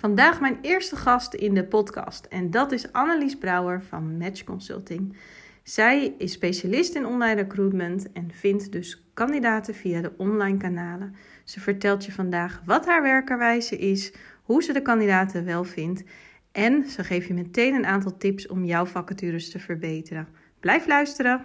Vandaag mijn eerste gast in de podcast en dat is Annelies Brouwer van Match Consulting. Zij is specialist in online recruitment en vindt dus kandidaten via de online kanalen. Ze vertelt je vandaag wat haar werkerwijze is, hoe ze de kandidaten wel vindt en ze geeft je meteen een aantal tips om jouw vacatures te verbeteren. Blijf luisteren!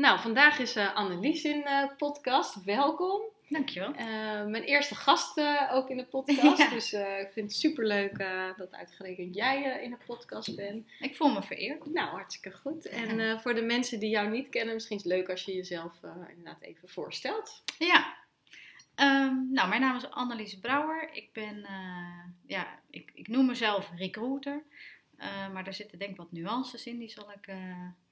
Nou, vandaag is uh, Annelies in de podcast. Welkom. Dankjewel. Uh, mijn eerste gast ook in de podcast. Ja. Dus ik vind het super leuk dat uitgerekend jij in de podcast bent. Ik voel me vereerd. Nou, hartstikke goed. En voor de mensen die jou niet kennen, misschien is het leuk als je jezelf inderdaad even voorstelt. Ja. Um, nou, mijn naam is Annelies Brouwer. Ik ben, ja, ik, ik noem mezelf recruiter. maar daar zitten denk ik wat nuances in, die zal ik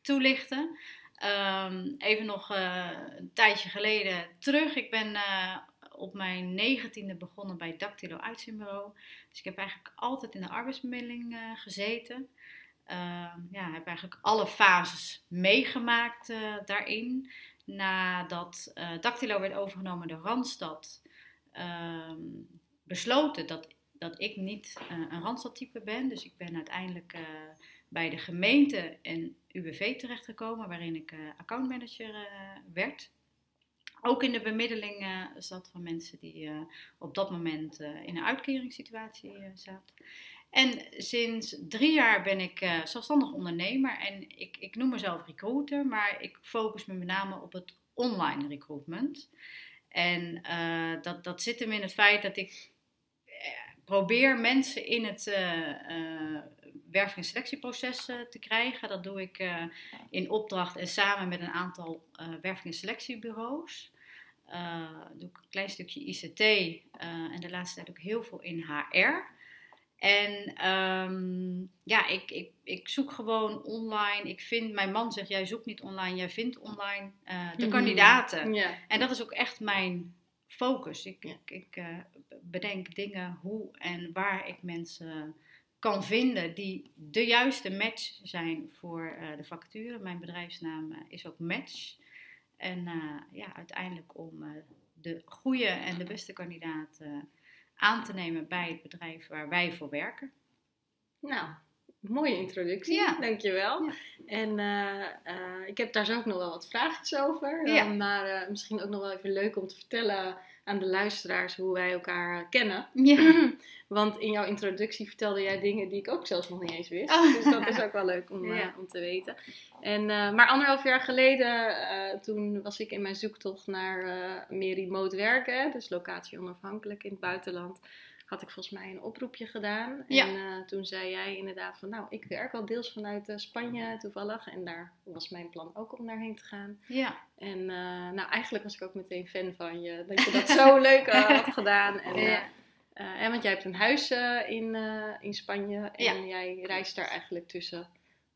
toelichten. Um, even nog uh, een tijdje geleden terug. Ik ben uh, op mijn negentiende begonnen bij Dactylo Uitzendbureau. Dus ik heb eigenlijk altijd in de arbeidsbemiddeling uh, gezeten. ja, heb eigenlijk alle fases meegemaakt daarin. Nadat Dactylo werd overgenomen door Randstad, ehm, besloten dat, dat ik niet een Randstad-type ben. Dus ik ben uiteindelijk bij de gemeente en UWV terechtgekomen, waarin ik uh, accountmanager uh, werd. Ook in de bemiddeling uh, zat van mensen die op dat moment in een uitkeringssituatie zaten. En sinds drie jaar ben ik zelfstandig ondernemer en ik, ik noem mezelf recruiter, maar ik focus me met name op het online recruitment. En dat, dat zit hem in het feit dat ik probeer mensen in het werving- en selectieproces te krijgen. Dat doe ik uh, in opdracht en samen met een aantal uh, werving- en selectiebureaus. Uh, doe ik een klein stukje ICT en de laatste tijd ook heel veel in HR. En um, ja, ik, ik, ik zoek gewoon online. Ik vind, mijn man zegt, jij zoekt niet online, jij vindt online de mm kandidaten. Yeah. En dat is ook echt mijn focus. Ik, yeah. ik, ik bedenk dingen hoe en waar ik mensen kan vinden die de juiste match zijn voor uh, de vacature. Mijn bedrijfsnaam uh, is ook Match. En uh, ja, uiteindelijk om de goede en de beste kandidaat aan te nemen bij het bedrijf waar wij voor werken. Nou, mooie introductie, ja. dankjewel. Ja. En ik heb daar zo ook nog wel wat vragen over. Ja. maar misschien ook nog wel even leuk om te vertellen aan de luisteraars hoe wij elkaar kennen. Ja. Want in jouw introductie vertelde jij dingen die ik ook zelfs nog niet eens wist. Oh. Dus dat is ook wel leuk om, ja. uh, om te weten. En, uh, maar anderhalf jaar geleden, uh, toen was ik in mijn zoektocht naar meer remote werken. Dus locatie onafhankelijk in het buitenland. Had ik volgens mij een oproepje gedaan. Ja. En toen zei jij inderdaad van, nou, ik werk al deels vanuit Spanje toevallig. En daar was mijn plan ook om daarheen te gaan. Ja. En nou, eigenlijk was ik ook meteen fan van je. Dat je dat zo leuk had gedaan. En, ja. Uh, en want jij hebt een huis uh, in, uh, in Spanje en ja. jij reist daar eigenlijk tussen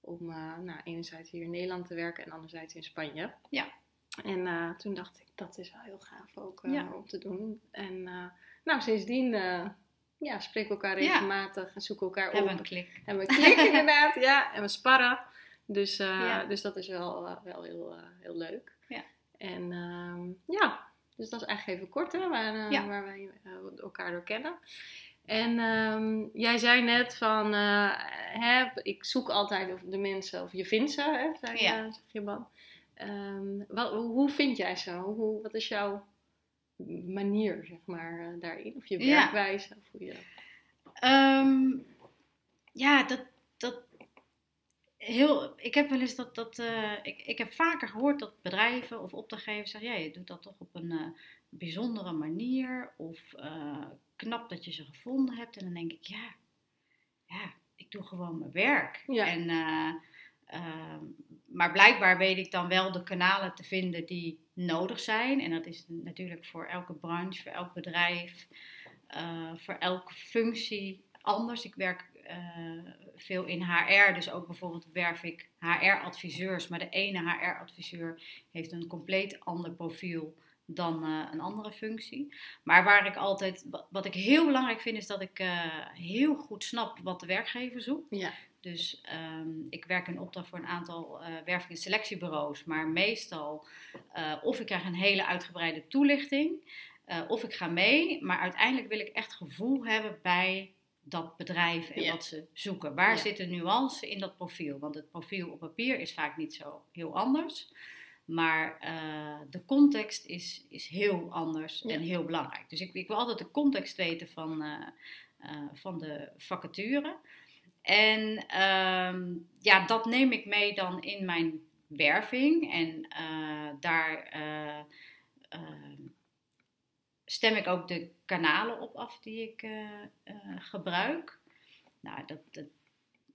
om nou, enerzijds hier in Nederland te werken en anderzijds in Spanje. Ja. En toen dacht ik, dat is wel heel gaaf ook ja. om te doen. En nou, sindsdien ja, spreken we elkaar regelmatig en zoeken elkaar op. Hebben een klik. Hebben we een klik inderdaad, ja. En we sparren. Dus, ja. dus dat is wel, wel heel, heel leuk. Ja. En ehm, ja, dus dat is eigenlijk even kort hè, waar, waar wij elkaar door kennen. En um, jij zei net van, uh, hè, ik zoek altijd of de mensen, of je vindt ze, hè, zei, ja. zeg je man. Um, wat, hoe vind jij ze? Hoe, wat is jouw manier, zeg maar, daarin? Of je werkwijze? Ja, of hoe je... Um, ja dat, dat, heel, ik heb wel eens dat, dat uh, ik, ik heb vaker gehoord dat bedrijven of opdrachtgevers zeggen, ja, je doet dat toch op een uh, bijzondere manier of uh, knap dat je ze gevonden hebt. En dan denk ik, ja, ja ik doe gewoon mijn werk. Ja. En Ehm, maar blijkbaar weet ik dan wel de kanalen te vinden die nodig zijn. En dat is natuurlijk voor elke branche, voor elk bedrijf, uh, voor elke functie anders. Ik werk uh, veel in HR, dus ook bijvoorbeeld werf ik HR-adviseurs. Maar de ene HR-adviseur heeft een compleet ander profiel dan uh, een andere functie. Maar waar ik altijd, wat ik heel belangrijk vind, is dat ik heel goed snap wat de werkgever zoekt. Ja. Dus um, ik werk in opdracht voor een aantal uh, werving- en selectiebureaus, maar meestal uh, of ik krijg een hele uitgebreide toelichting, uh, of ik ga mee, maar uiteindelijk wil ik echt gevoel hebben bij dat bedrijf en wat ze zoeken. Waar zit de nuance in dat profiel? Want het profiel op papier is vaak niet zo heel anders. Maar de context is, is heel anders en heel belangrijk. Dus ik, ik, wil altijd de context weten van, van de vacature. En ehm, ja, dat neem ik mee dan in mijn werving. En uh, daar uh, uh, stem ik ook de kanalen op af die ik eh, gebruik. Nou, dat, dat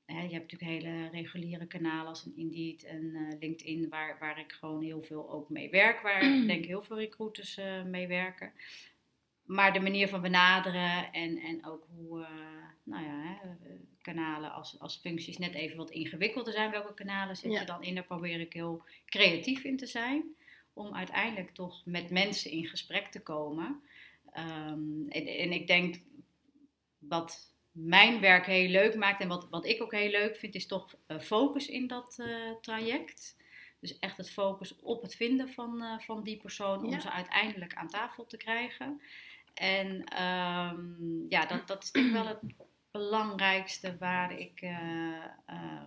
hè, je hebt natuurlijk hele reguliere kanalen als een Indeed en LinkedIn, waar, waar ik gewoon heel veel ook mee werk. Waar denk ik heel veel recruiters mee werken. Maar de manier van benaderen en, en ook hoe, nou ja, hè, kanalen als, als functies net even wat ingewikkelder zijn. Welke kanalen zit je dan in? Daar probeer ik heel creatief in te zijn. Om uiteindelijk toch met mensen in gesprek te komen. Ehm, en, en, ik denk wat mijn werk heel leuk maakt en wat, wat ik ook heel leuk vind, is toch uh, focus in dat uh, traject. Dus echt het focus op het vinden van, uh, van die persoon om ze uiteindelijk aan tafel te krijgen. En um, ja, dat, dat is denk ik wel het belangrijkste waar ik uh, uh,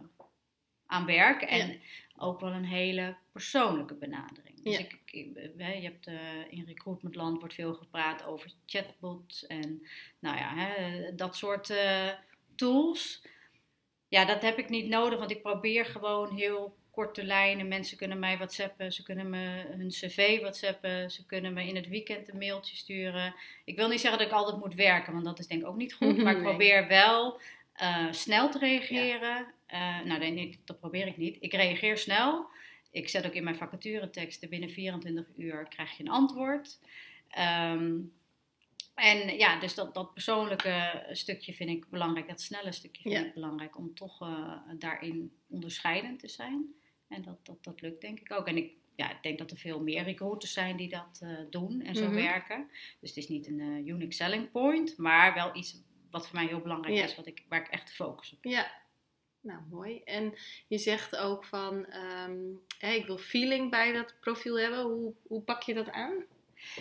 aan werk. En ook wel een hele persoonlijke benadering. Dus ik, ik, je hebt uh, in recruitmentland wordt veel gepraat over chatbots en nou ja, hè, dat soort tools. Ja, dat heb ik niet nodig, want ik probeer gewoon heel korte lijnen. Mensen kunnen mij whatsappen, ze kunnen me hun cv whatsappen, ze kunnen me in het weekend een mailtje sturen. Ik wil niet zeggen dat ik altijd moet werken, want dat is denk ik ook niet goed. Maar ik probeer wel uh, snel te reageren. Uh, nou, nee, dat probeer ik niet. Ik reageer snel. Ik zet ook in mijn vacatureteksten binnen 24 uur krijg je een antwoord. Um, en ja, dus dat, dat persoonlijke stukje vind ik belangrijk, dat snelle stukje vind ik belangrijk om toch uh, daarin onderscheidend te zijn. En dat, dat, dat lukt denk ik ook. En ik, ja, ik denk dat er veel meer recruiters zijn die dat uh, doen en zo mm -hmm. werken. Dus het is niet een uh, unique selling point, maar wel iets wat voor mij heel belangrijk ja. is, wat ik, waar ik echt focus op Ja, nou mooi. En je zegt ook van, um, hey, ik wil feeling bij dat profiel hebben. Hoe, hoe pak je dat aan?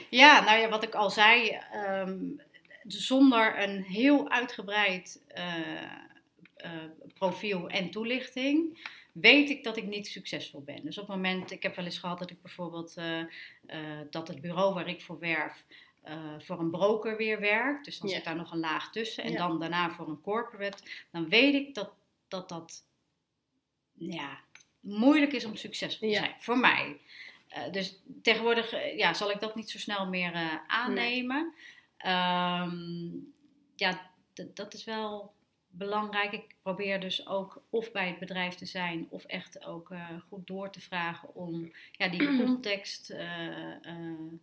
Ja, nou ja, wat ik al zei, um, zonder een heel uitgebreid uh, uh, profiel en toelichting weet ik dat ik niet succesvol ben. Dus op het moment, ik heb wel eens gehad dat ik bijvoorbeeld uh, dat het bureau waar ik voor werf voor een broker weer werkt. Dus dan zit daar nog een laag tussen. En dan daarna voor een corporate. Dan weet ik dat dat, dat ja, moeilijk is om succesvol te zijn. Voor mij. Uh, dus tegenwoordig uh, ja, zal ik dat niet zo snel meer uh, aannemen. Nee. Um, ja, dat is wel belangrijk. Ik probeer dus ook of bij het bedrijf te zijn of echt ook goed door te vragen om ja, die context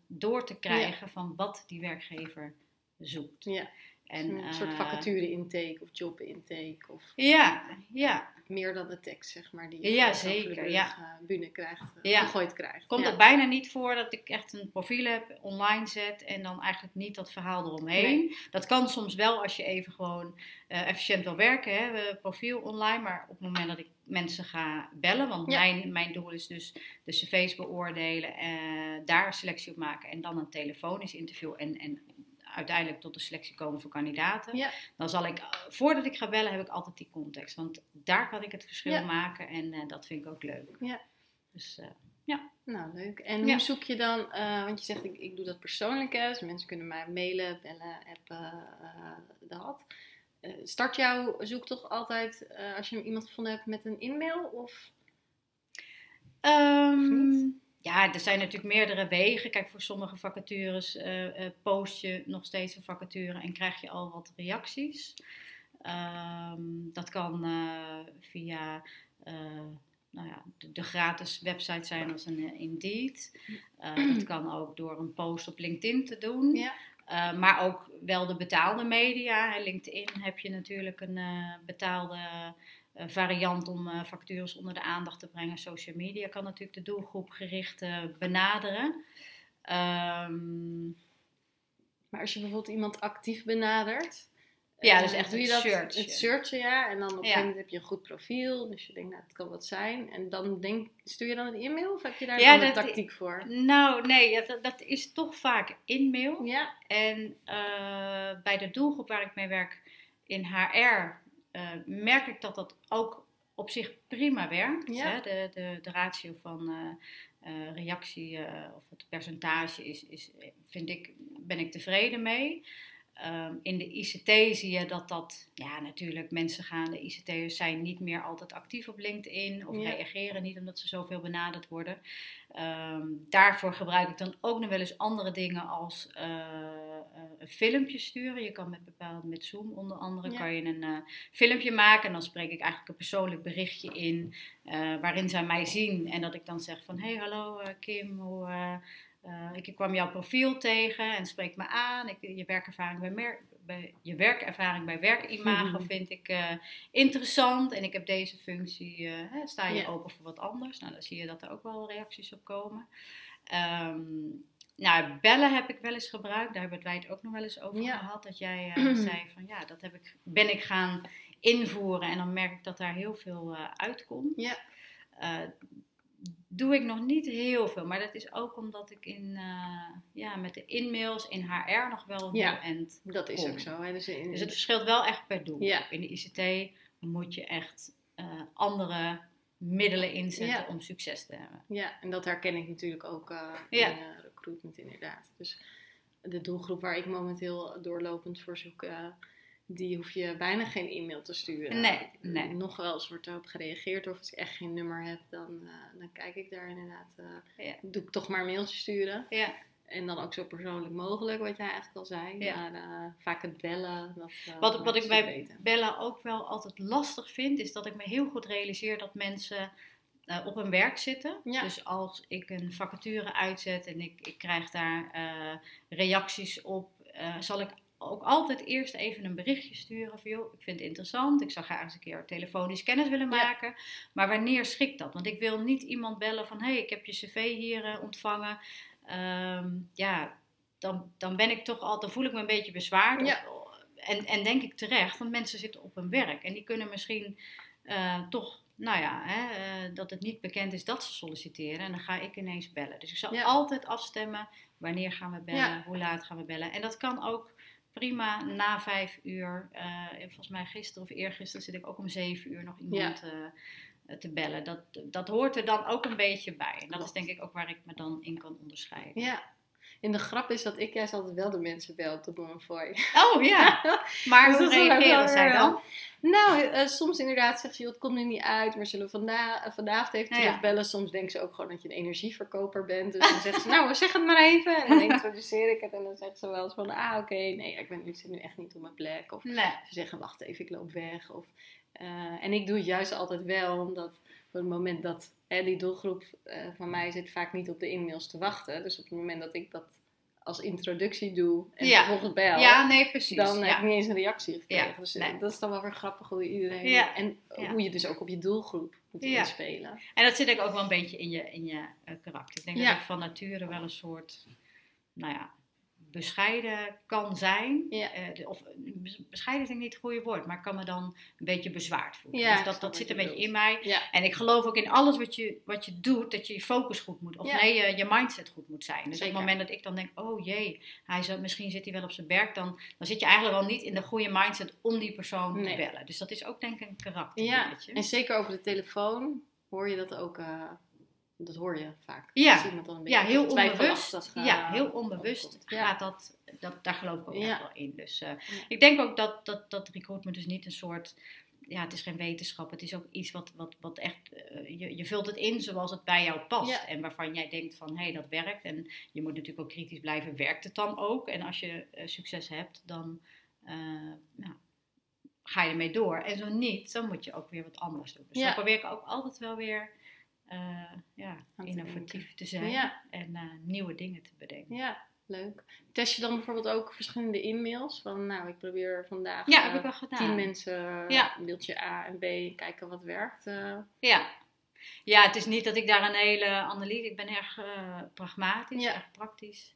door te krijgen ja. van wat die werkgever zoekt. Ja. En, een soort vacature intake of job intake. Of... Ja, ja meer dan de tekst, zeg maar, die je ja, zeker, ja. Uh, bühne krijgt, uh, ja. gegooid krijgt. Komt ja. het bijna niet voor dat ik echt een profiel heb, online zet en dan eigenlijk niet dat verhaal eromheen. Nee. Dat kan soms wel als je even gewoon uh, efficiënt wil werken, hè, profiel online, maar op het moment dat ik mensen ga bellen, want ja. mijn, mijn doel is dus de cv's beoordelen, daar selectie op maken en dan een telefonisch interview en, en uiteindelijk tot de selectie komen voor kandidaten. Ja. Dan zal ik, voordat ik ga bellen, heb ik altijd die context. Want daar kan ik het verschil ja. maken en uh, dat vind ik ook leuk. Ja. Dus uh, ja. Nou, leuk. En hoe zoek je dan, uh, want je zegt ik, ik doe dat persoonlijk, hè, dus mensen kunnen mij mailen, bellen, appen, dat. start jouw zoektocht altijd, als je iemand gevonden hebt, met een e-mail of, um, of niet? Ja, er zijn natuurlijk meerdere wegen. Kijk, voor sommige vacatures uh, uh, post je nog steeds een vacature en krijg je al wat reacties. Um, dat kan uh, via nou ja, de, gratis websites zijn als een Indeed. Dat kan ook door een post op LinkedIn te doen. Ja. maar ook wel de betaalde media. LinkedIn heb je natuurlijk een betaalde variant om uh, vacatures onder de aandacht te brengen. Social media kan natuurlijk de doelgroep gericht benaderen. Um, maar als je bijvoorbeeld iemand actief benadert. Ja, dus echt doe je dat, search. Het searchen, ja. En dan op een gegeven moment heb je een goed profiel. Dus je denkt, nou, het kan wat zijn. En dan denk, stuur je dan een e-mail of heb je daar ja, een tactiek voor? Nou, nee, dat, dat is toch vaak e-mail. Ja. En bij de doelgroep waar ik mee werk in HR uh, merk ik dat dat ook op zich prima werkt. Ja. Hè? De, de, de ratio van uh, reactie of het percentage is, is, vind ik, ben ik tevreden mee. Ehm, in de ICT zie je dat dat, ja natuurlijk, mensen gaan, de ICT'ers zijn niet meer altijd actief op LinkedIn of reageren niet omdat ze zoveel benaderd worden. Ehm, daarvoor gebruik ik dan ook nog wel eens andere dingen als uh, een filmpje sturen. Je kan met bepaalde, met Zoom onder andere, kan je een uh, filmpje maken en dan spreek ik eigenlijk een persoonlijk berichtje in waarin zij mij zien en dat ik dan zeg van, hey hallo Kim, hoe uh, ik kwam jouw profiel tegen en spreek me aan. Ik, je, werkervaring bij mer bij, je werkervaring bij werkimago vind ik uh, interessant. En ik heb deze functie, uh, hè, sta je open voor wat anders? Nou, dan zie je dat er ook wel reacties op komen. Um, nou, bellen heb ik wel eens gebruikt. Daar hebben wij het ook nog wel eens over gehad. Dat jij zei van ja, dat heb ik, ben ik gaan invoeren. En dan merk ik dat daar heel veel uitkomt. Ja doe ik nog niet heel veel. Maar dat is ook omdat ik in, uh, ja, met de inmails in HR nog wel ja, en dat is ook zo. Hè? Dus, dus, het verschilt wel echt per doel. Ja. In de ICT moet je echt uh, andere middelen inzetten om succes te hebben. Ja, en dat herken ik natuurlijk ook uh, ja. in recruitment inderdaad. Dus de doelgroep waar ik momenteel doorlopend voor zoek die hoef je bijna geen e-mail te sturen. Nee, nee. Nog wel eens wordt erop gereageerd. Of als ik echt geen nummer heb, dan, uh, dan kijk ik daar inderdaad. Uh, ja. Doe ik toch maar een mailtje sturen. Ja. En dan ook zo persoonlijk mogelijk, wat jij eigenlijk al zei. Ja. Maar uh, vaak het bellen. Dat, wat wat ik bij bellen ook wel altijd lastig vind, is dat ik me heel goed realiseer dat mensen op hun werk zitten. Ja. Dus als ik een vacature uitzet en ik, ik krijg daar reacties op, zal ik ook altijd eerst even een berichtje sturen van joh, ik vind het interessant, ik zou graag eens een keer telefonisch kennis willen maken. Maar wanneer schikt dat? Want ik wil niet iemand bellen van hé, hey, ik heb je cv hier uh, ontvangen. Um, ja, dan, dan ben ik toch al, dan voel ik me een beetje bezwaard. Ja. en, en denk ik terecht, want mensen zitten op hun werk en die kunnen misschien uh, toch nou ja, hè, uh, dat het niet bekend is dat ze solliciteren. En dan ga ik ineens bellen. Dus ik zal altijd afstemmen wanneer gaan we bellen, hoe laat gaan we bellen. En dat kan ook prima na vijf uur. Uh, volgens mij gisteren of eergisteren zit ik ook om zeven uur nog iemand uh, te bellen. Dat, dat hoort er dan ook een beetje bij. En dat is denk ik ook waar ik me dan in kan onderscheiden. Ja, en de grap is dat ik juist altijd wel de mensen bel op de Bonnefoy. Oh ja, maar dus hoe reageren zij dan? Nou, uh, soms inderdaad zegt ze, het komt nu niet uit, maar zullen vanda uh, vanavond even terugbellen. Soms denken ze ook gewoon dat je een energieverkoper bent. Dus dan zeggen ze, nou, zeg het maar even. En dan introduceer ik het en dan zegt ze wel eens van, ah, oké, nee, ik, ben, ik zit nu echt niet op mijn plek. Of ze zeggen, wacht even, ik loop weg. Of, uh, en ik doe het juist altijd wel, omdat het moment dat hè, die doelgroep van mij zit vaak niet op de e-mails te wachten. Dus op het moment dat ik dat als introductie doe en ja. vervolgens bel, ja, nee, precies. dan heb ik niet eens een reactie gekregen. dus eh, dat is dan wel weer grappig hoe iedereen... En hoe je dus ook op je doelgroep moet inspelen. En dat zit ik ook wel een beetje in je, in je uh, karakter. Ik denk dat ik van nature wel een soort, nou ja, bescheiden kan zijn. Ja. Uh, of bescheiden is denk ik niet het goede woord, maar ik kan me dan een beetje bezwaard voelen. Ja, dus dat, dat zit een beetje in mij. Ja. En ik geloof ook in alles wat je, wat je doet, dat je je focus goed moet. Of nee, je, je mindset goed moet zijn. Dus op het moment dat ik dan denk, oh jee, hij zou, misschien zit hij wel op zijn werk, dan, dan zit je eigenlijk al niet in de goede mindset om die persoon te bellen. Dus dat is ook denk ik een karakter. Ja, en zeker over de telefoon hoor je dat ook... Uh, dat hoor je vaak. Ja, dan een ja heel onbewust. ja, heel onbewust gaat dat, dat, daar geloof ik ook ja. wel in. Dus uh, ik denk ook dat, dat, dat recruitment dus niet een soort, ja, het is geen wetenschap. Het is ook iets wat, wat, wat echt, uh, je, je vult het in zoals het bij jou past. En waarvan jij denkt van, hé, hey, dat werkt. En je moet natuurlijk ook kritisch blijven, werkt het dan ook? En als je uh, succes hebt, dan nou, ga je ermee door. En zo niet, dan moet je ook weer wat anders doen. Dus ja. dan probeer ik ook altijd wel weer ja, innovatief te, zijn en nieuwe dingen te bedenken. Ja, leuk. Test je dan bijvoorbeeld ook verschillende e-mails? Van nou, ik probeer vandaag ja, heb ik wel gedaan. tien mensen, ja. mailtje A en B, kijken wat werkt. Ja, ja, het is niet dat ik daar een hele analyse... Ik ben erg uh, pragmatisch, erg praktisch.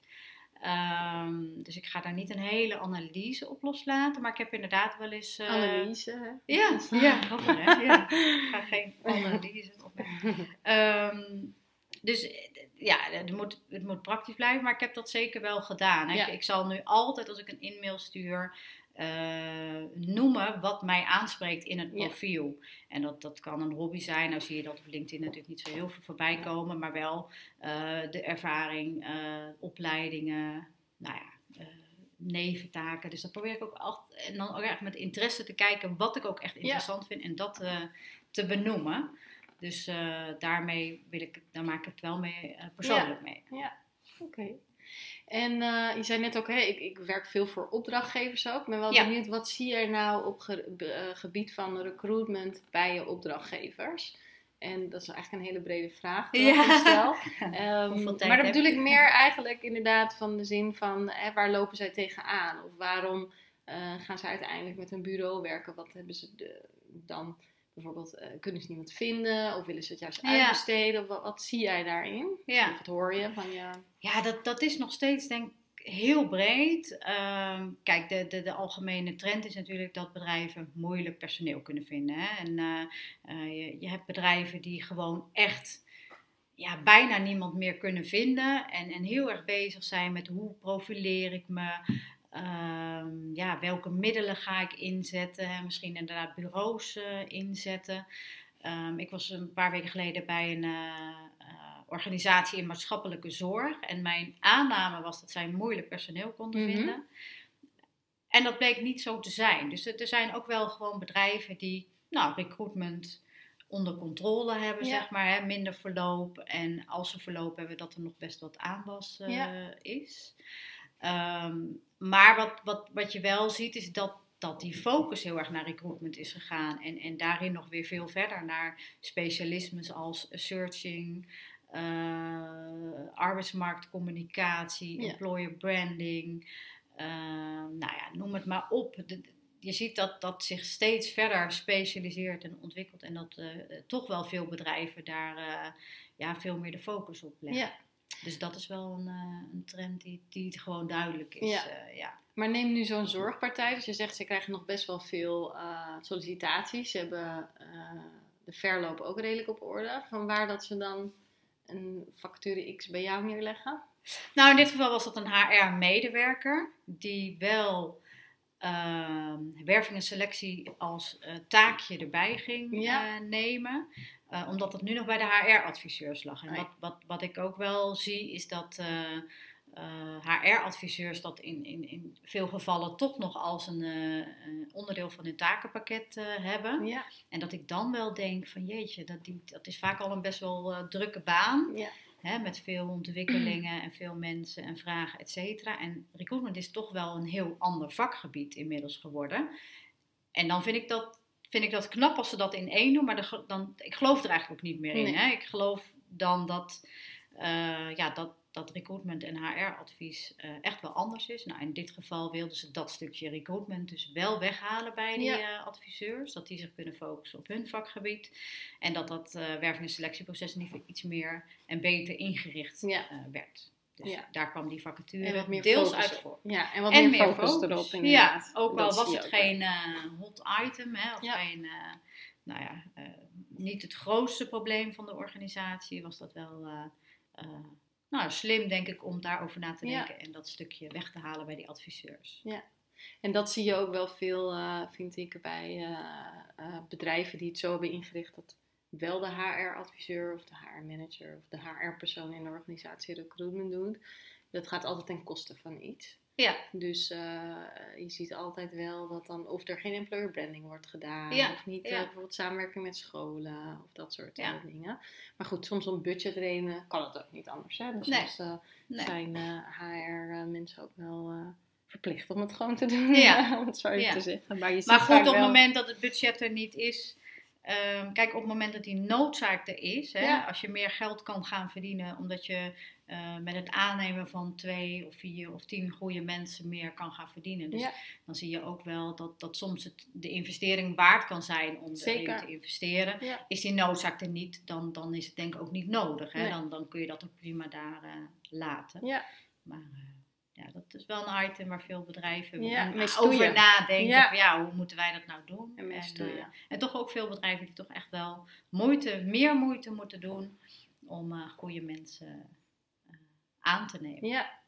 Um, dus ik ga daar niet een hele analyse op loslaten. Maar ik heb inderdaad wel eens... Uh, analyse, hè? Ja, ja, grappig, hè? Ja. Ik ga geen analyse op. Um, dus ja, het moet, het moet praktisch blijven. Maar ik heb dat zeker wel gedaan. Ja. Ik, ik zal nu altijd, als ik een e-mail stuur uh, noemen wat mij aanspreekt in het profiel. En dat, dat kan een hobby zijn. Nou zie je dat op LinkedIn natuurlijk niet zo heel veel voorbij komen, maar wel uh, de ervaring, uh, opleidingen, nou ja, neventaken. Dus dat probeer ik ook altijd. En dan ook echt met interesse te kijken wat ik ook echt interessant vind en dat te benoemen. Dus daarmee wil ik, daar maak ik het wel mee persoonlijk mee. Ja, oké. En uh, je zei net ook, ik, ik, werk veel voor opdrachtgevers ook. Ik ben wel benieuwd, wat zie je nou op ge, uh, gebied van recruitment bij je opdrachtgevers? En dat is eigenlijk een hele brede vraag die ja. ik stel. Um, maar dat bedoel ik meer eigenlijk inderdaad van de zin van, hè, waar lopen zij tegenaan? Of waarom uh, gaan ze uiteindelijk met een bureau werken? Wat hebben ze de, dan bijvoorbeeld, uh, kunnen ze niemand vinden of willen ze het juist uitbesteden? Of wat, wat, zie jij daarin? Ja. Of wat hoor je van je? Ja, dat, dat is nog steeds denk ik heel breed. Uh, kijk, de, de, de algemene trend is natuurlijk dat bedrijven moeilijk personeel kunnen vinden. Hè? En uh, je, je hebt bedrijven die gewoon echt ja, bijna niemand meer kunnen vinden. En, en heel erg bezig zijn met hoe profileer ik me. Um, ja, welke middelen ga ik inzetten? Misschien inderdaad bureaus uh, inzetten. Um, ik was een paar weken geleden bij een uh, organisatie in maatschappelijke zorg. En mijn aanname was dat zij moeilijk personeel konden -hmm. vinden. En dat bleek niet zo te zijn. Dus er zijn ook wel gewoon bedrijven die nou, recruitment onder controle hebben, ja. zeg maar. Hè, minder verloop. En als ze verloop hebben, dat er nog best wat aanwas uh, ja. is. Um, maar wat, wat, wat je wel ziet is dat, dat die focus heel erg naar recruitment is gegaan. En, en daarin nog weer veel verder naar specialismes als searching, uh, arbeidsmarktcommunicatie, ja. employer branding. Uh, nou ja, noem het maar op. De, je ziet dat dat zich steeds verder specialiseert en ontwikkelt. En dat uh, toch wel veel bedrijven daar ja, veel meer de focus op leggen. Ja. Dus dat is wel een, uh, een trend die, die gewoon duidelijk is. Ja. Uh, ja. Maar neem nu zo'n zorgpartij. Dus je zegt ze krijgen nog best wel veel uh, sollicitaties. Ze hebben de verloop ook redelijk op orde. Van waar dat ze dan een factuur X bij jou neerleggen? Nou, in dit geval was dat een HR-medewerker die wel ehm, werving en selectie als taakje erbij ging ja. nemen. Uh, omdat het nu nog bij de HR-adviseurs lag. En wat, wat, wat ik ook wel zie is dat uh, uh, HR-adviseurs dat in, in, in veel gevallen toch nog als een onderdeel van hun takenpakket hebben. Ja. En dat ik dan wel denk van jeetje, dat, die, dat is vaak al een best wel drukke baan. Ja. Hè, met veel ontwikkelingen en veel mensen en vragen, et cetera. En recruitment is toch wel een heel ander vakgebied inmiddels geworden. En dan vind ik dat vind ik dat knap als ze dat in één doen. Maar de, dan, ik geloof er eigenlijk ook niet meer in. Nee. Hè? Ik geloof dan dat, uh, ja, dat, dat recruitment en HR-advies uh, echt wel anders is. Nou, in dit geval wilden ze dat stukje recruitment dus wel weghalen bij die ja. uh, adviseurs. Dat die zich kunnen focussen op hun vakgebied. En dat dat werving- en selectieproces in ieder geval iets meer en beter ingericht ja. werd. Dus ja. daar kwam die vacature deels uit voor. Ja, en wat en meer, focus, focus, erop inderdaad. Ja, ook al was het geen uh, hot item, hè, of ja. geen, uh, nou ja, uh, niet het grootste probleem van de organisatie, was dat wel nou, slim, denk ik, om daarover na te denken en dat stukje weg te halen bij die adviseurs. Ja. En dat zie je ook wel veel, vind ik, bij bedrijven die het zo hebben ingericht dat wel de HR-adviseur of de HR-manager of de HR-persoon in de organisatie recruitment doet. Dat gaat altijd ten koste van iets. Ja. Dus uh, je ziet altijd wel dat dan of er geen employer branding wordt gedaan, ja. of niet ja. uh, bijvoorbeeld samenwerking met scholen of dat soort ja. uh, dingen. Maar goed, soms om budgetredenen kan het ook niet anders. Hè? Dus nee. soms nee. zijn HR-mensen ook wel verplicht om het gewoon te doen, om het zo te zeggen. Maar, je maar goed, op het moment dat het budget er niet is, Ehm, kijk, op het moment dat die noodzaak er is, hè, als je meer geld kan gaan verdienen omdat je uh, met het aannemen van twee of vier of tien goede mensen meer kan gaan verdienen. Dus dan zie je ook wel dat, dat soms het, de investering waard kan zijn om erin te investeren. Is die noodzaak er niet, dan, dan is het denk ik ook niet nodig. Hè? Dan, dan kun je dat ook prima daar uh, laten. Ja. Maar uh, ja, dat is wel een item waar veel bedrijven over nadenken. Van, ja, hoe moeten wij dat nou doen? En, en, en, toch ook veel bedrijven die toch echt wel moeite, meer moeite moeten doen om goede mensen aan te nemen. Ja.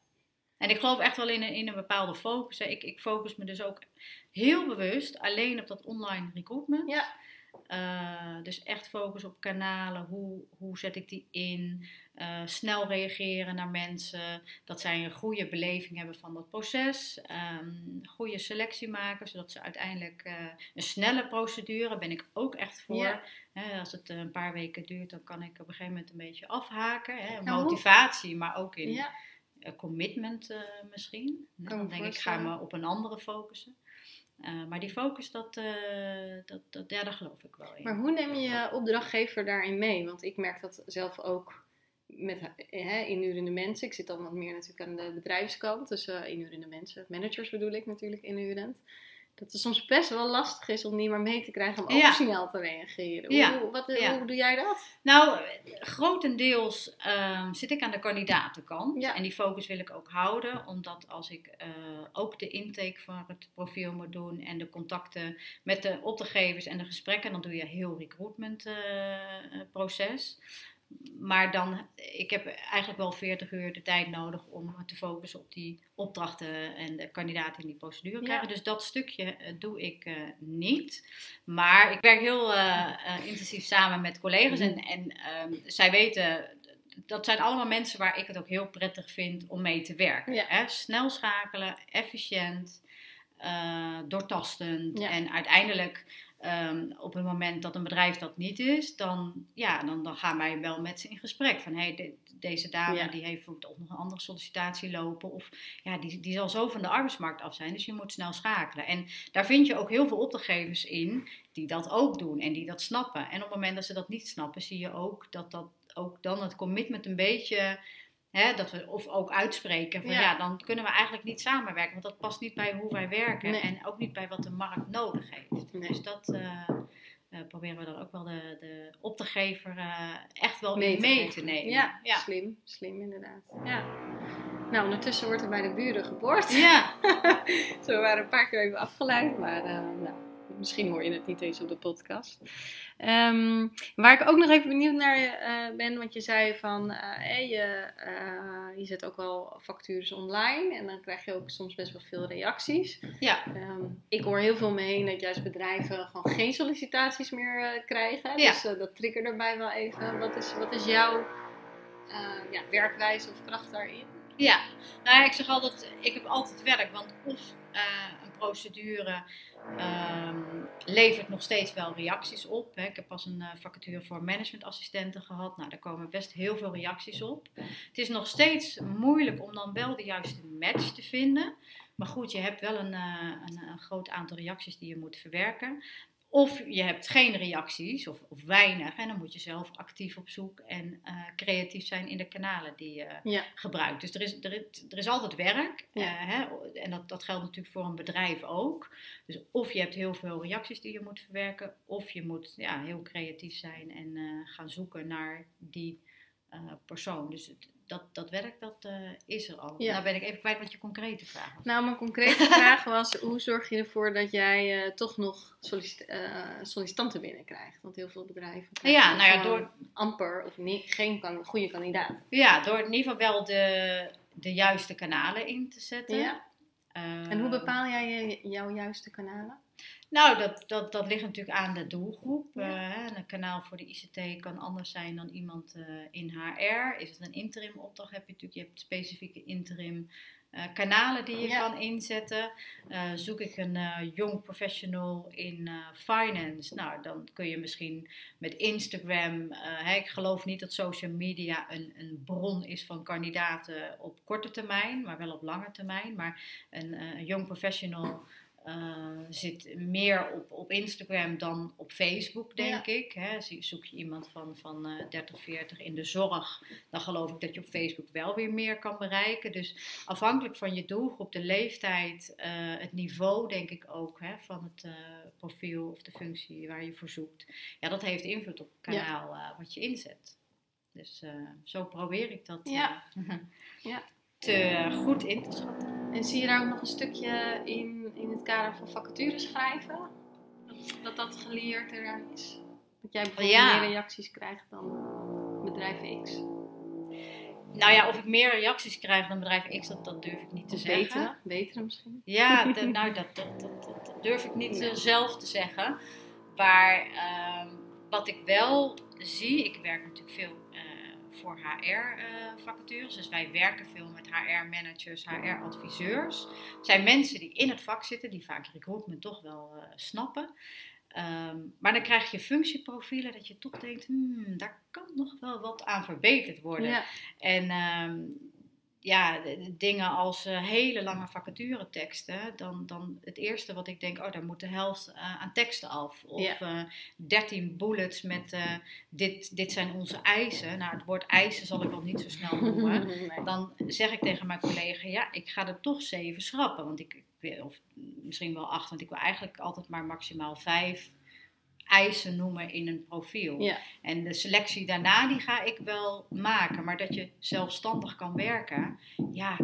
En ik geloof echt wel in een, in een bepaalde focus. Ik, ik focus me dus ook heel bewust alleen op dat online recruitment. Ja. Dus echt focus op kanalen. Hoe, hoe zet ik die in? Uh, snel reageren naar mensen. Dat zij een goede beleving hebben van dat proces. Um, goede selectie maken, zodat ze uiteindelijk uh, een snelle procedure ben ik ook echt voor. Ja. als het een paar weken duurt, dan kan ik op een gegeven moment een beetje afhaken. Hè, motivatie, maar ook in ja. commitment misschien. dan denk ik, ga me op een andere focussen. Uh, maar die focus, dat, uh, dat, dat, ja, daar geloof ik wel in. Maar hoe neem je je opdrachtgever daarin mee? Want ik merk dat zelf ook met hè, inurende mensen. Ik zit dan wat meer natuurlijk aan de bedrijfskant. Dus uh, inurende mensen, managers bedoel ik natuurlijk inurend dat het soms best wel lastig is om niet maar mee te krijgen om ook snel te reageren. Hoe, wat, hoe doe jij dat? Nou, grotendeels um, zit ik aan de kandidatenkant. En die focus wil ik ook houden, omdat als ik uh, ook de intake van het profiel moet doen en de contacten met de opdrachtgevers en de gesprekken, dan doe je heel recruitment proces maar dan, ik heb eigenlijk wel 40 uur de tijd nodig om te focussen op die opdrachten en de kandidaten in die procedure krijgen. Dus dat stukje uh, doe ik uh, niet. Maar ik werk heel uh, intensief samen met collega's en, en um, zij weten, dat zijn allemaal mensen waar ik het ook heel prettig vind om mee te werken. Ja. Hè? Snel schakelen, efficiënt, doortastend en uiteindelijk Ehm, op het moment dat een bedrijf dat niet is, dan, ja, dan, dan gaan wij wel met ze in gesprek. Van hey, deze dame die heeft bijvoorbeeld nog een andere sollicitatie lopen. Of ja, die, die zal zo van de arbeidsmarkt af zijn. Dus je moet snel schakelen. En daar vind je ook heel veel opdrachtgevers in die dat ook doen en die dat snappen. En op het moment dat ze dat niet snappen, zie je ook dat dat ook dan het commitment een beetje Hè, dat we of ook uitspreken van ja. dan kunnen we eigenlijk niet samenwerken, want dat past niet bij hoe wij werken en ook niet bij wat de markt nodig heeft. Dus dat uh, uh, proberen we dan ook wel de, de opdrachtgever uh, echt wel mee, mee te, nemen. Ja, ja, slim, slim inderdaad. Ja. Nou, ondertussen wordt er bij de buren geboord. Ja. Zo we waren een paar keer even afgeleid, maar nou, misschien hoor je het niet eens op de podcast. Um, waar ik ook nog even benieuwd naar uh, ben, want je zei van uh, je, uh, je zet ook wel factures online en dan krijg je ook soms best wel veel reacties. Ja. Um, ik hoor heel veel om me heen dat juist bedrijven gewoon geen sollicitaties meer krijgen. Ja. Dus dat triggert erbij wel even. Wat is, wat is jouw ja, werkwijze of kracht daarin? Ja, nou ik zeg altijd, ik heb altijd werk, want of een procedure levert nog steeds wel reacties op. Hè. Ik heb pas een uh, vacature voor managementassistenten gehad. Nou, daar komen best heel veel reacties op. Het is nog steeds moeilijk om dan wel de juiste match te vinden. Maar goed, je hebt wel een, uh, een, een, groot aantal reacties die je moet verwerken. Of je hebt geen reacties of, of weinig en dan moet je zelf actief op zoek en uh, creatief zijn in de kanalen die je gebruikt. Dus er is, er, er is altijd werk ja. uh, hè, en dat, dat geldt natuurlijk voor een bedrijf ook. Dus of je hebt heel veel reacties die je moet verwerken of je moet ja, heel creatief zijn en uh, gaan zoeken naar die persoon. Dus het, dat, dat werk, dat uh, is er al. Ja. Nou ben ik even kwijt wat je concrete vraag was. Nou, mijn concrete vraag was, hoe zorg je ervoor dat jij uh, toch nog sollicit uh, sollicitanten binnenkrijgt? Want heel veel bedrijven ja, nou ja, door... amper of niet, geen kan, goede kandidaat. Ja, door in ieder geval wel de, de juiste kanalen in te zetten. Ja. en hoe bepaal jij jouw juiste kanalen? Nou, dat, dat, dat ligt natuurlijk aan de doelgroep. Ja. Uh, een kanaal voor de ICT kan anders zijn dan iemand uh, in HR. Is het een interim opdracht, heb je natuurlijk je hebt specifieke interim uh, kanalen die je kan inzetten. zoek ik een jong professional in finance, nou dan kun je misschien met Instagram. Ik geloof niet dat social media een, een bron is van kandidaten op korte termijn, maar wel op lange termijn. Maar een, een jong professional uh, zit meer op, op Instagram dan op Facebook, denk ik. Hè. Zoek je iemand van, van uh, 30, 40 in de zorg, dan geloof ik dat je op Facebook wel weer meer kan bereiken. Dus afhankelijk van je doelgroep, de leeftijd, uh, het niveau, denk ik ook, hè, van het uh, profiel of de functie waar je voor zoekt. Ja, dat heeft invloed op het kanaal ja. wat je inzet. Dus zo probeer ik dat ja. ja. te goed in te schatten. En zie je daar ook nog een stukje in, in het kader van vacatures schrijven? Dat dat, geleerd eraan is? Dat jij bijvoorbeeld meer reacties krijgt dan bedrijf X? Nou ja, of ik meer reacties krijg dan bedrijf X, dat, dat durf ik niet te zeggen. Betere, betere misschien? Ja, nou dat, dat, dat, durf ik niet zelf te zeggen. Maar uh, wat ik wel zie, ik werk natuurlijk veel voor HR-vacatures. Eh, dus wij werken veel met HR-managers, HR-adviseurs. Het zijn mensen die in het vak zitten, die vaak recruitment toch wel uh, snappen. Um, maar dan krijg je functieprofielen dat je toch denkt, hmm, daar kan nog wel wat aan verbeterd worden. Ja. En um, ja, dingen als uh, hele lange vacatureteksten, dan, dan het eerste wat ik denk, oh, daar moet de helft uh, aan teksten af. Of ja. uh, eh, 13 bullets met dit, dit zijn onze eisen. Nou, het woord eisen zal ik al niet zo snel noemen. nee. Dan zeg ik tegen mijn collega, ja, ik ga er toch zeven schrappen. Want ik, of misschien wel acht, want ik wil eigenlijk altijd maar maximaal vijf eisen noemen in een profiel. Ja. En de selectie daarna die ga ik wel maken. Maar dat je zelfstandig kan werken, ja,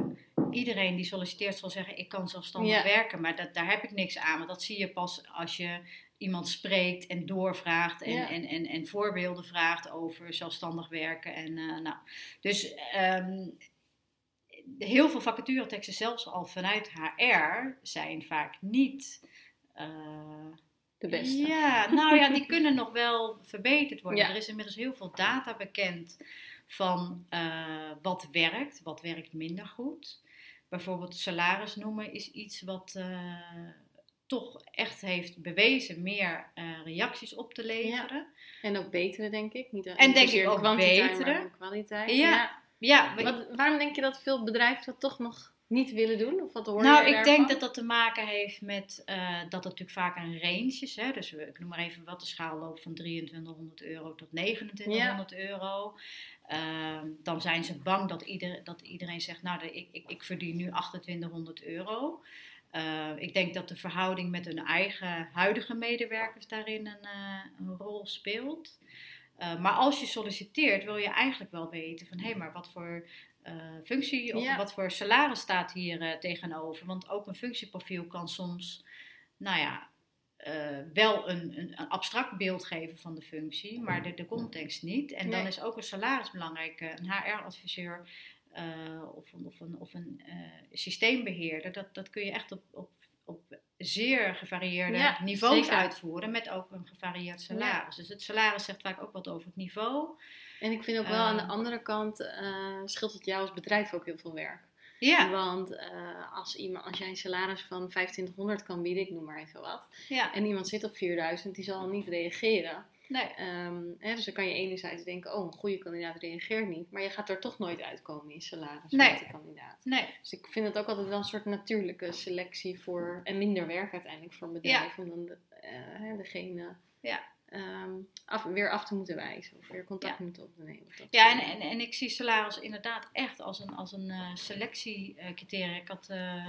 iedereen die solliciteert zal zeggen ik kan zelfstandig werken. Maar dat, daar heb ik niks aan. Want dat zie je pas als je iemand spreekt en doorvraagt en, en, en, en voorbeelden vraagt over zelfstandig werken. En, uh, nou, dus um, heel veel vacatureteksten, zelfs al vanuit HR, zijn vaak niet... Uh, de beste. Ja, nou ja, die kunnen nog wel verbeterd worden. Er is inmiddels heel veel data bekend van uh, wat werkt, wat werkt minder goed. Bijvoorbeeld salaris noemen is iets wat uh, toch echt heeft bewezen meer uh, reacties op te leveren. Ja. En ook betere, denk ik. Niet, en denk ik ook betere. kwaliteit. Ja. ja. ja. Wat, waarom denk je dat veel bedrijven dat toch nog niet willen doen? Of wat hoor nou, ik denk dat dat te maken heeft met uh, dat het natuurlijk vaak een range is. Hè? Dus ik noem maar even wat de schaal loopt van 2300 euro tot 2900 euro. Uh, dan zijn ze bang dat, ieder, dat iedereen zegt, nou ik, ik, ik verdien nu 2800 euro. Uh, ik denk dat de verhouding met hun eigen huidige medewerkers daarin een, een rol speelt. Uh, maar als je solliciteert, wil je eigenlijk wel weten van hé, hey, maar wat voor functie of wat voor salaris staat hier uh, tegenover. Want ook een functieprofiel kan soms, nou ja, uh, wel een, een, een, abstract beeld geven van de functie, maar de, de context niet. En dan is ook een salaris belangrijk. Een HR-adviseur of een, of een, of een systeembeheerder, dat, dat kun je echt op, op, op zeer gevarieerde ja, niveaus zeker. uitvoeren, met ook een gevarieerd salaris. Ja. Dus het salaris zegt vaak ook wat over het niveau. En ik vind ook wel aan de ehm. andere kant uh, scheelt het jou als bedrijf ook heel veel werk. Ja. Want uh, als, iemand, als jij een salaris van 2500 kan bieden, ik noem maar even wat, ja. en iemand zit op 4000, die zal niet reageren. Nee. Um, hè, dus dan kan je enerzijds denken, oh, een goede kandidaat reageert niet, maar je gaat er toch nooit uitkomen in salaris nee. met die kandidaat. Nee. Dus ik vind het ook altijd wel een soort natuurlijke selectie voor, en minder werk uiteindelijk voor een bedrijf, ja. om dan de, uh, degene ja um, af, weer af te moeten wijzen of weer contact ja. moeten opnemen. Ja, en, en, en ik zie salaris inderdaad echt als een, als een uh, selectiecriteria. Ik had uh,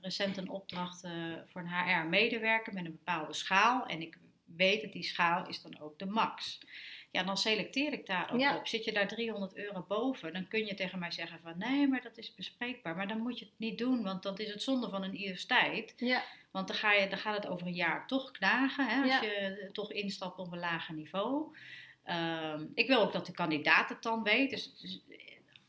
recent een opdracht uh, voor een HR-medewerker met een bepaalde schaal. En ik weet dat die schaal is dan ook de max. Ja, dan selecteer ik daar ook op. Zit je daar 300 euro boven, dan kun je tegen mij zeggen van nee, maar dat is bespreekbaar. Maar dan moet je het niet doen, want dan is het zonde van een ieders tijd. Ja. Want dan, ga je, dan gaat het over een jaar toch knagen, hè, als je toch instapt op een lager niveau. Um, ik wil ook dat de kandidaat het dan weet. Dus, dus,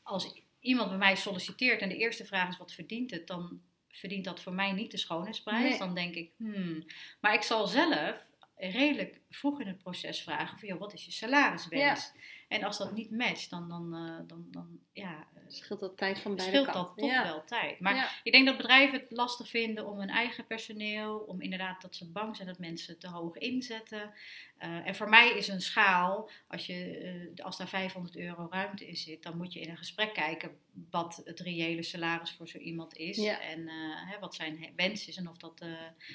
als iemand bij mij solliciteert en de eerste vraag is wat verdient het, dan verdient dat voor mij niet de schoonheidsprijs. Nee. Dan denk ik, hmm. Maar ik zal zelf redelijk vroeg in het proces vragen van, joh, wat is je salariswens? Ja. En als dat niet matcht, dan, dan, uh, dan, dan ja, scheelt dat tijd van beide scheelt dat toch ja. wel tijd. Maar ja. ik denk dat bedrijven het lastig vinden om hun eigen personeel, om inderdaad dat ze bang zijn dat mensen te hoog inzetten. Uh, en voor mij is een schaal, als, je, als daar 500 euro ruimte in zit, dan moet je in een gesprek kijken wat het reële salaris voor zo iemand is. En hè, wat zijn wens is en of dat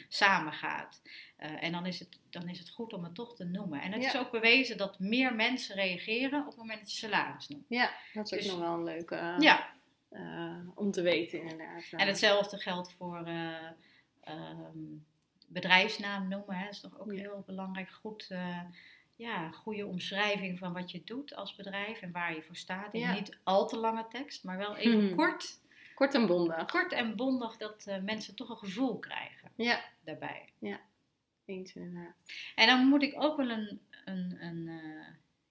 samen gaat. en dan is, het, dan is het goed om het toch te noemen. En het is ook bewezen dat meer mensen reageren op het moment dat je salaris noemt. Ja, dat is ook dus nog wel een leuke ja. om te weten inderdaad. En hetzelfde geldt voor... Um, bedrijfsnaam noemen. Hè. Dat is toch ook heel belangrijk. Goed, ja, goede omschrijving van wat je doet als bedrijf en waar je voor staat. En niet al te lange tekst, maar wel even hmm. kort. Kort en bondig. Kort en bondig, dat mensen toch een gevoel krijgen ja. daarbij. Ja, eens inderdaad. En dan moet ik ook wel een, een, een uh,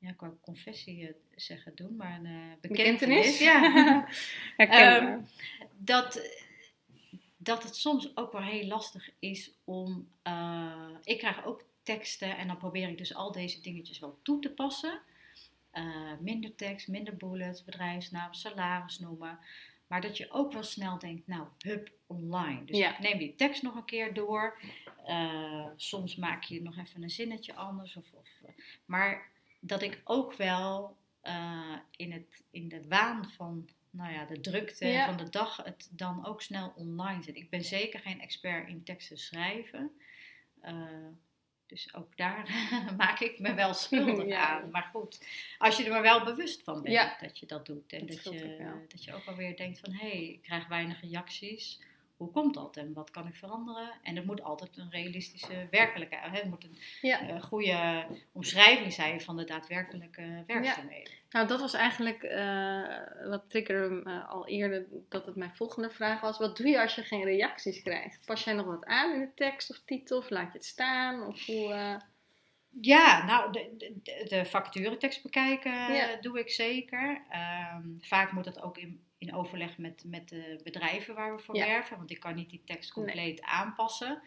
ja, ik wou confessie zeggen doen, maar een bekentenis. bekentenis? Ja. um, dat dat het soms ook wel heel lastig is om. Uh, ik krijg ook teksten en dan probeer ik dus al deze dingetjes wel toe te passen. Uh, minder tekst, minder bullets, bedrijfsnaam, salaris noemen. Maar dat je ook wel snel denkt, nou, hup, online. Dus ik neem die tekst nog een keer door. Uh, soms maak je nog even een zinnetje anders. Of, of maar dat ik ook wel in, het, in de waan van nou ja, de drukte van de dag het dan ook snel online zit. Ik ben zeker geen expert in teksten schrijven. Uh, dus ook daar maak ik me wel schuldig aan. Maar goed, als je er maar wel bewust van bent dat je dat doet. En dat, dat je, dat je ook alweer denkt van hé, hey, ik krijg weinig reacties hoe komt dat en wat kan ik veranderen? En het moet altijd een realistische werkelijkheid, het moet een eh, goede omschrijving zijn van de daadwerkelijke werkzaamheden. Ja. Nou, dat was eigenlijk uh, wat triggerde uh, al eerder, dat het mijn volgende vraag was. Wat doe je als je geen reacties krijgt? Pas jij nog wat aan in de tekst of titel of laat je het staan? Of hoe... Ja, nou, de, de, de bekijken doe ik zeker. Ehm, vaak moet dat ook in in overleg met, met de bedrijven waar we voor werven. Want ik kan niet die tekst compleet aanpassen.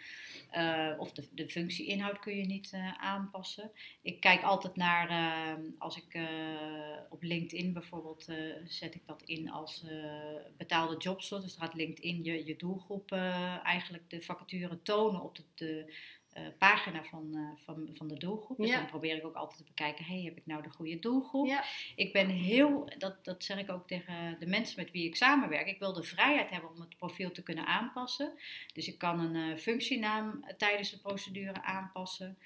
Uh, of de, de functieinhoud kun je niet uh, aanpassen. Ik kijk altijd naar, uh, als ik op LinkedIn bijvoorbeeld, zet ik dat in als betaalde jobs. Dus gaat LinkedIn je, je doelgroep eigenlijk de vacature tonen op de, de uh, pagina van, uh, van, van de doelgroep. Dus dan probeer ik ook altijd te bekijken, hey, heb ik nou de goede doelgroep? Ja. Ik ben heel, dat, dat zeg ik ook tegen de mensen met wie ik samenwerk, ik wil de vrijheid hebben om het profiel te kunnen aanpassen. Dus ik kan een uh, functienaam tijdens de procedure aanpassen.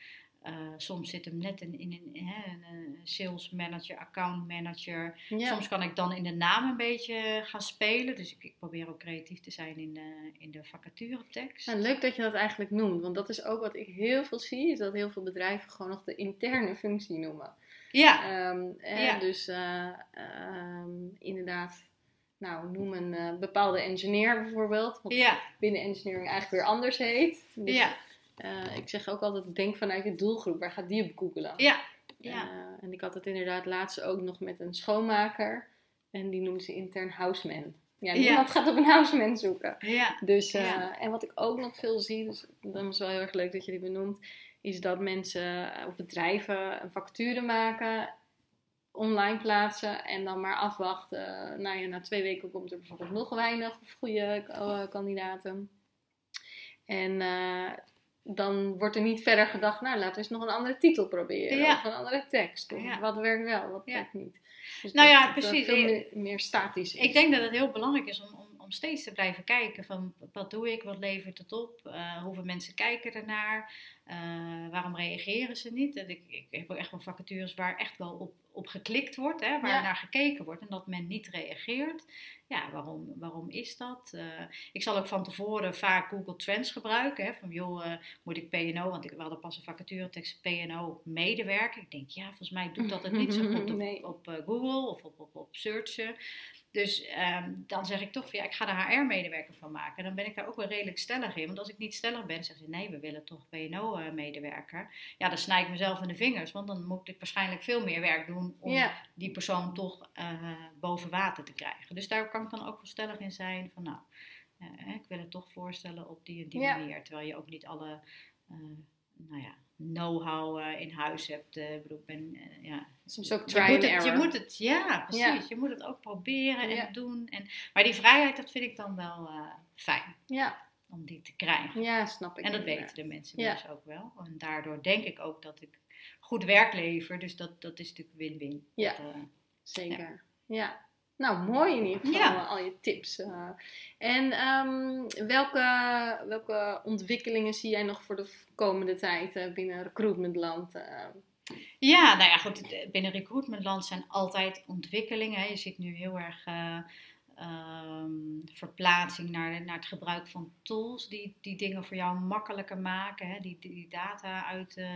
Uh, soms zit hem net in, in, in hè, een sales manager, account manager. Soms kan ik dan in de naam een beetje gaan spelen. Dus ik, ik probeer ook creatief te zijn in de, in de vacaturetekst. Nou, leuk dat je dat eigenlijk noemt. Want dat is ook wat ik heel veel zie. Is dat heel veel bedrijven gewoon nog de interne functie noemen. Ja. Um, ja. Dus uh, um, inderdaad nou, noem een uh, bepaalde engineer bijvoorbeeld. Wat ja. binnen engineering eigenlijk weer anders heet. Dus ja. Uh, ik zeg ook altijd, denk vanuit je doelgroep. Waar gaat die op googelen? Ja. ja. Uh, en ik had het inderdaad laatst ook nog met een schoonmaker. En die noemde ze intern houseman. Ja, niemand gaat op een houseman zoeken. Ja. Dus, uh, En wat ik ook nog veel zie, dus dat is wel heel erg leuk dat je die benoemt, is dat mensen of bedrijven een facture maken, online plaatsen en dan maar afwachten. Nou ja, na twee weken komt er bijvoorbeeld nog weinig goede kandidaten. En dan wordt er niet verder gedacht, nou laten we eens nog een andere titel proberen. Of een andere tekst. Of wat werkt wel, wat werkt niet. Dus nou ja, precies. Veel meer, meer, statisch Ik denk dat het heel belangrijk is om, om, om, steeds te blijven kijken van wat doe ik, wat levert het op, uh, hoeveel mensen kijken ernaar, uh, waarom reageren ze niet. En ik, ik heb ook echt wel vacatures waar echt wel op, op geklikt wordt, hè, waar naar gekeken wordt en dat men niet reageert ja, waarom, waarom is dat? Uh, ik zal ook van tevoren vaak Google Trends gebruiken. Hè, van joh, uh, moet ik PNO, want ik, hadden pas een vacaturetekst PNO medewerker. Ik denk, ja, volgens mij doet dat het niet zo goed op, nee. op uh, Google of op, op, op searchen. Dus um, dan zeg ik toch van ja, ik ga de HR-medewerker van maken. Dan ben ik daar ook wel redelijk stellig in. Want als ik niet stellig ben, zeggen ze nee, we willen toch PNO-medewerker. Ja, dan snij ik mezelf in de vingers. Want dan moet ik waarschijnlijk veel meer werk doen om ja. die persoon toch uh, boven water te krijgen. Dus daar kan ik dan ook wel stellig in zijn van nou, uh, ik wil het toch voorstellen op die en die ja. manier. Terwijl je ook niet alle, uh, nou ja, know-how uh, in huis hebt. Uh, ik bedoel, ben, uh, ja. Soms ook try je moet, het, je moet het, ja, precies. Ja. Je moet het ook proberen en ja. doen. En, maar die vrijheid, dat vind ik dan wel fijn. Ja. Om die te krijgen. Ja, snap ik. En dat weten de mensen dus ook wel. En daardoor denk ik ook dat ik goed werk lever. Dus dat, dat is natuurlijk win-win. Ja, zeker. ja. Nou, mooi in ieder geval, al je tips. en ehm, welke, welke ontwikkelingen zie jij nog voor de komende tijd binnen recruitmentland? Ja, nou ja, goed. Binnen recruitmentland zijn altijd ontwikkelingen. Je ziet nu heel erg um, verplaatsing naar, naar het gebruik van tools die, die dingen voor jou makkelijker maken. Hè? Die, die data uit uh,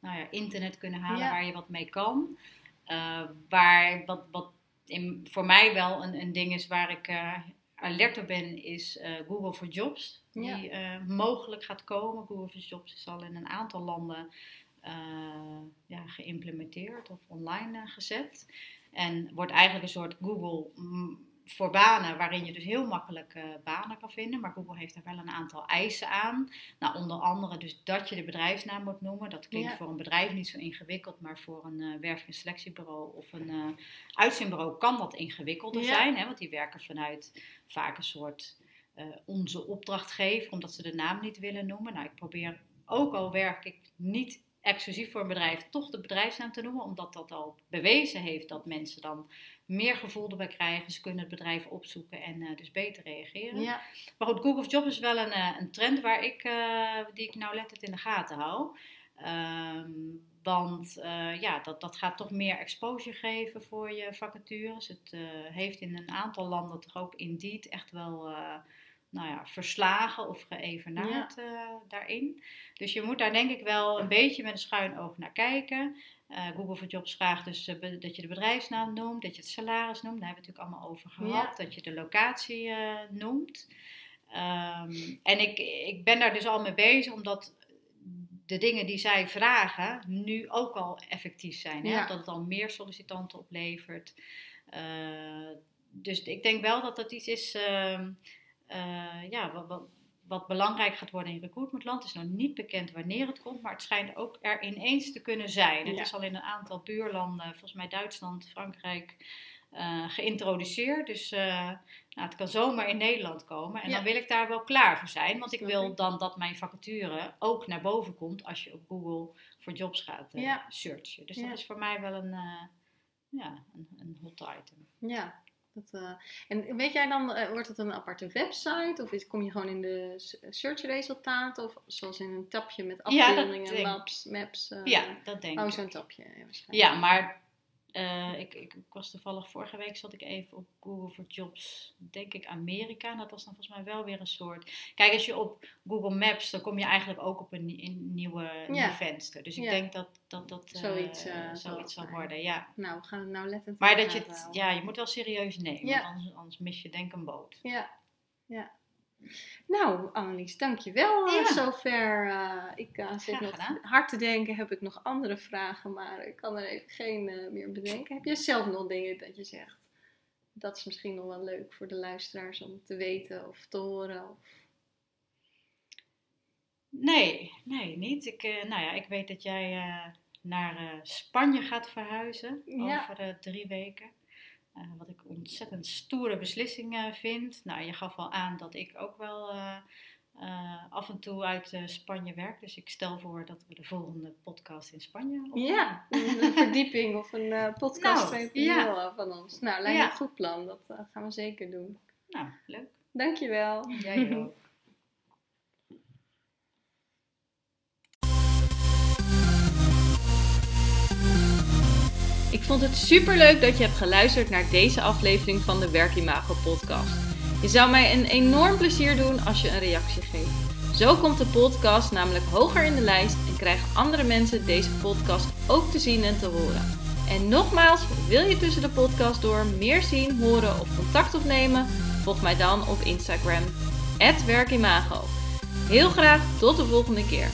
nou ja, internet kunnen halen waar je wat mee kan. Uh, waar wat, wat in, voor mij wel een, een ding is waar ik uh, alert op ben, is Google for Jobs. Die mogelijk gaat komen. Google for Jobs is al in een aantal landen ja, geïmplementeerd of online gezet. En wordt eigenlijk een soort Google voor banen waarin je dus heel makkelijk uh, banen kan vinden. Maar Google heeft daar wel een aantal eisen aan. Nou, onder andere dus dat je de bedrijfsnaam moet noemen. Dat klinkt voor een bedrijf niet zo ingewikkeld, maar voor een uh, werving- en selectiebureau of een uh, uitzendbureau kan dat ingewikkelder zijn. Hè, want die werken vanuit vaak een soort onze opdrachtgever, omdat ze de naam niet willen noemen. Nou, ik probeer ook al werk ik niet exclusief voor een bedrijf toch de bedrijfsnaam te noemen, omdat dat al bewezen heeft dat mensen dan meer gevoel erbij krijgen. Ze kunnen het bedrijf opzoeken en uh, dus beter reageren. Ja. Maar goed, Google Job is wel een, uh, een trend waar ik, uh, die ik nauwlettend in de gaten hou. Um, want ja, dat, dat gaat toch meer exposure geven voor je vacatures. Het heeft in een aantal landen toch ook Indeed echt wel nou ja, verslagen of geëvenaard ja. daarin. Dus je moet daar denk ik wel een beetje met een schuin oog naar kijken. Uh, Google for Jobs vraagt dus uh, dat je de bedrijfsnaam noemt, dat je het salaris noemt. Daar hebben we het natuurlijk allemaal over gehad. Dat je de locatie uh, noemt. Um, en ik, ik ben daar dus al mee bezig, omdat de dingen die zij vragen nu ook al effectief zijn. Hè? Ja. Dat het al meer sollicitanten oplevert. dus ik denk wel dat dat iets is ehm, ja, wat, wat, wat belangrijk gaat worden in recruitmentland. Het is nog niet bekend wanneer het komt, maar het schijnt ook er ineens te kunnen zijn. Het is al in een aantal buurlanden, volgens mij Duitsland, Frankrijk, uh, geïntroduceerd. Dus uh, nou, het kan zomaar in Nederland komen. En dan wil ik daar wel klaar voor zijn, want ik wil dan dat mijn vacature ook naar boven komt als je op Google voor jobs gaat uh, searchen. Dus dat is voor mij wel een, ja, een, een hot item. Ja, dat, uh, en weet jij dan, uh, wordt het een aparte website? Of is, kom je gewoon in de searchresultaten? Of zoals in een tapje met afbeeldingen, ja, maps, maps? Uh, ja, dat denk oh, ik. Oh, zo'n tapje waarschijnlijk. Ja, maar uh, ik, ik, was toevallig vorige week zat ik even op Google for Jobs, denk ik Amerika. dat was dan volgens mij wel weer een soort. Kijk, als je op Google Maps, dan kom je eigenlijk ook op een, een nieuwe, nieuw venster. Dus ik ja. denk dat dat, dat uh, zoiets, uh, zoiets zal worden. Ja. Nou, we gaan het nou letten. Maar dat je het, ja, je moet wel serieus nemen, want anders, anders mis je denk een boot. Ja, ja. Nou, Annelies, dankjewel ja. zover. Uh, ik uh, zit nog hard te denken, heb ik nog andere vragen, maar ik kan er even geen uh, meer bedenken. Heb je zelf nog dingen dat je zegt? Dat is misschien nog wel leuk voor de luisteraars om te weten of te horen? Of... Nee, nee, niet. Ik, nou ja, ik weet dat jij naar Spanje gaat verhuizen ja. over drie weken. Uh, wat ik ontzettend stoere beslissing uh, vind. Nou, je gaf al aan dat ik ook wel uh, af en toe uit Spanje werk. Dus ik stel voor dat we de volgende podcast in Spanje opnemen. Ja, een verdieping of een podcast nou, ja. van ons. Nou, lijkt me ja. een goed plan. Dat gaan we zeker doen. Nou, leuk. Dankjewel. Jij ook. Ik vond het superleuk dat je hebt geluisterd naar deze aflevering van de Werkimago podcast. Je zou mij een enorm plezier doen als je een reactie geeft. Zo komt de podcast namelijk hoger in de lijst en krijgen andere mensen deze podcast ook te zien en te horen. En nogmaals, wil je tussen de podcast door meer zien, horen of contact opnemen? Volg mij dan op Instagram, werkimago. Heel graag tot de volgende keer.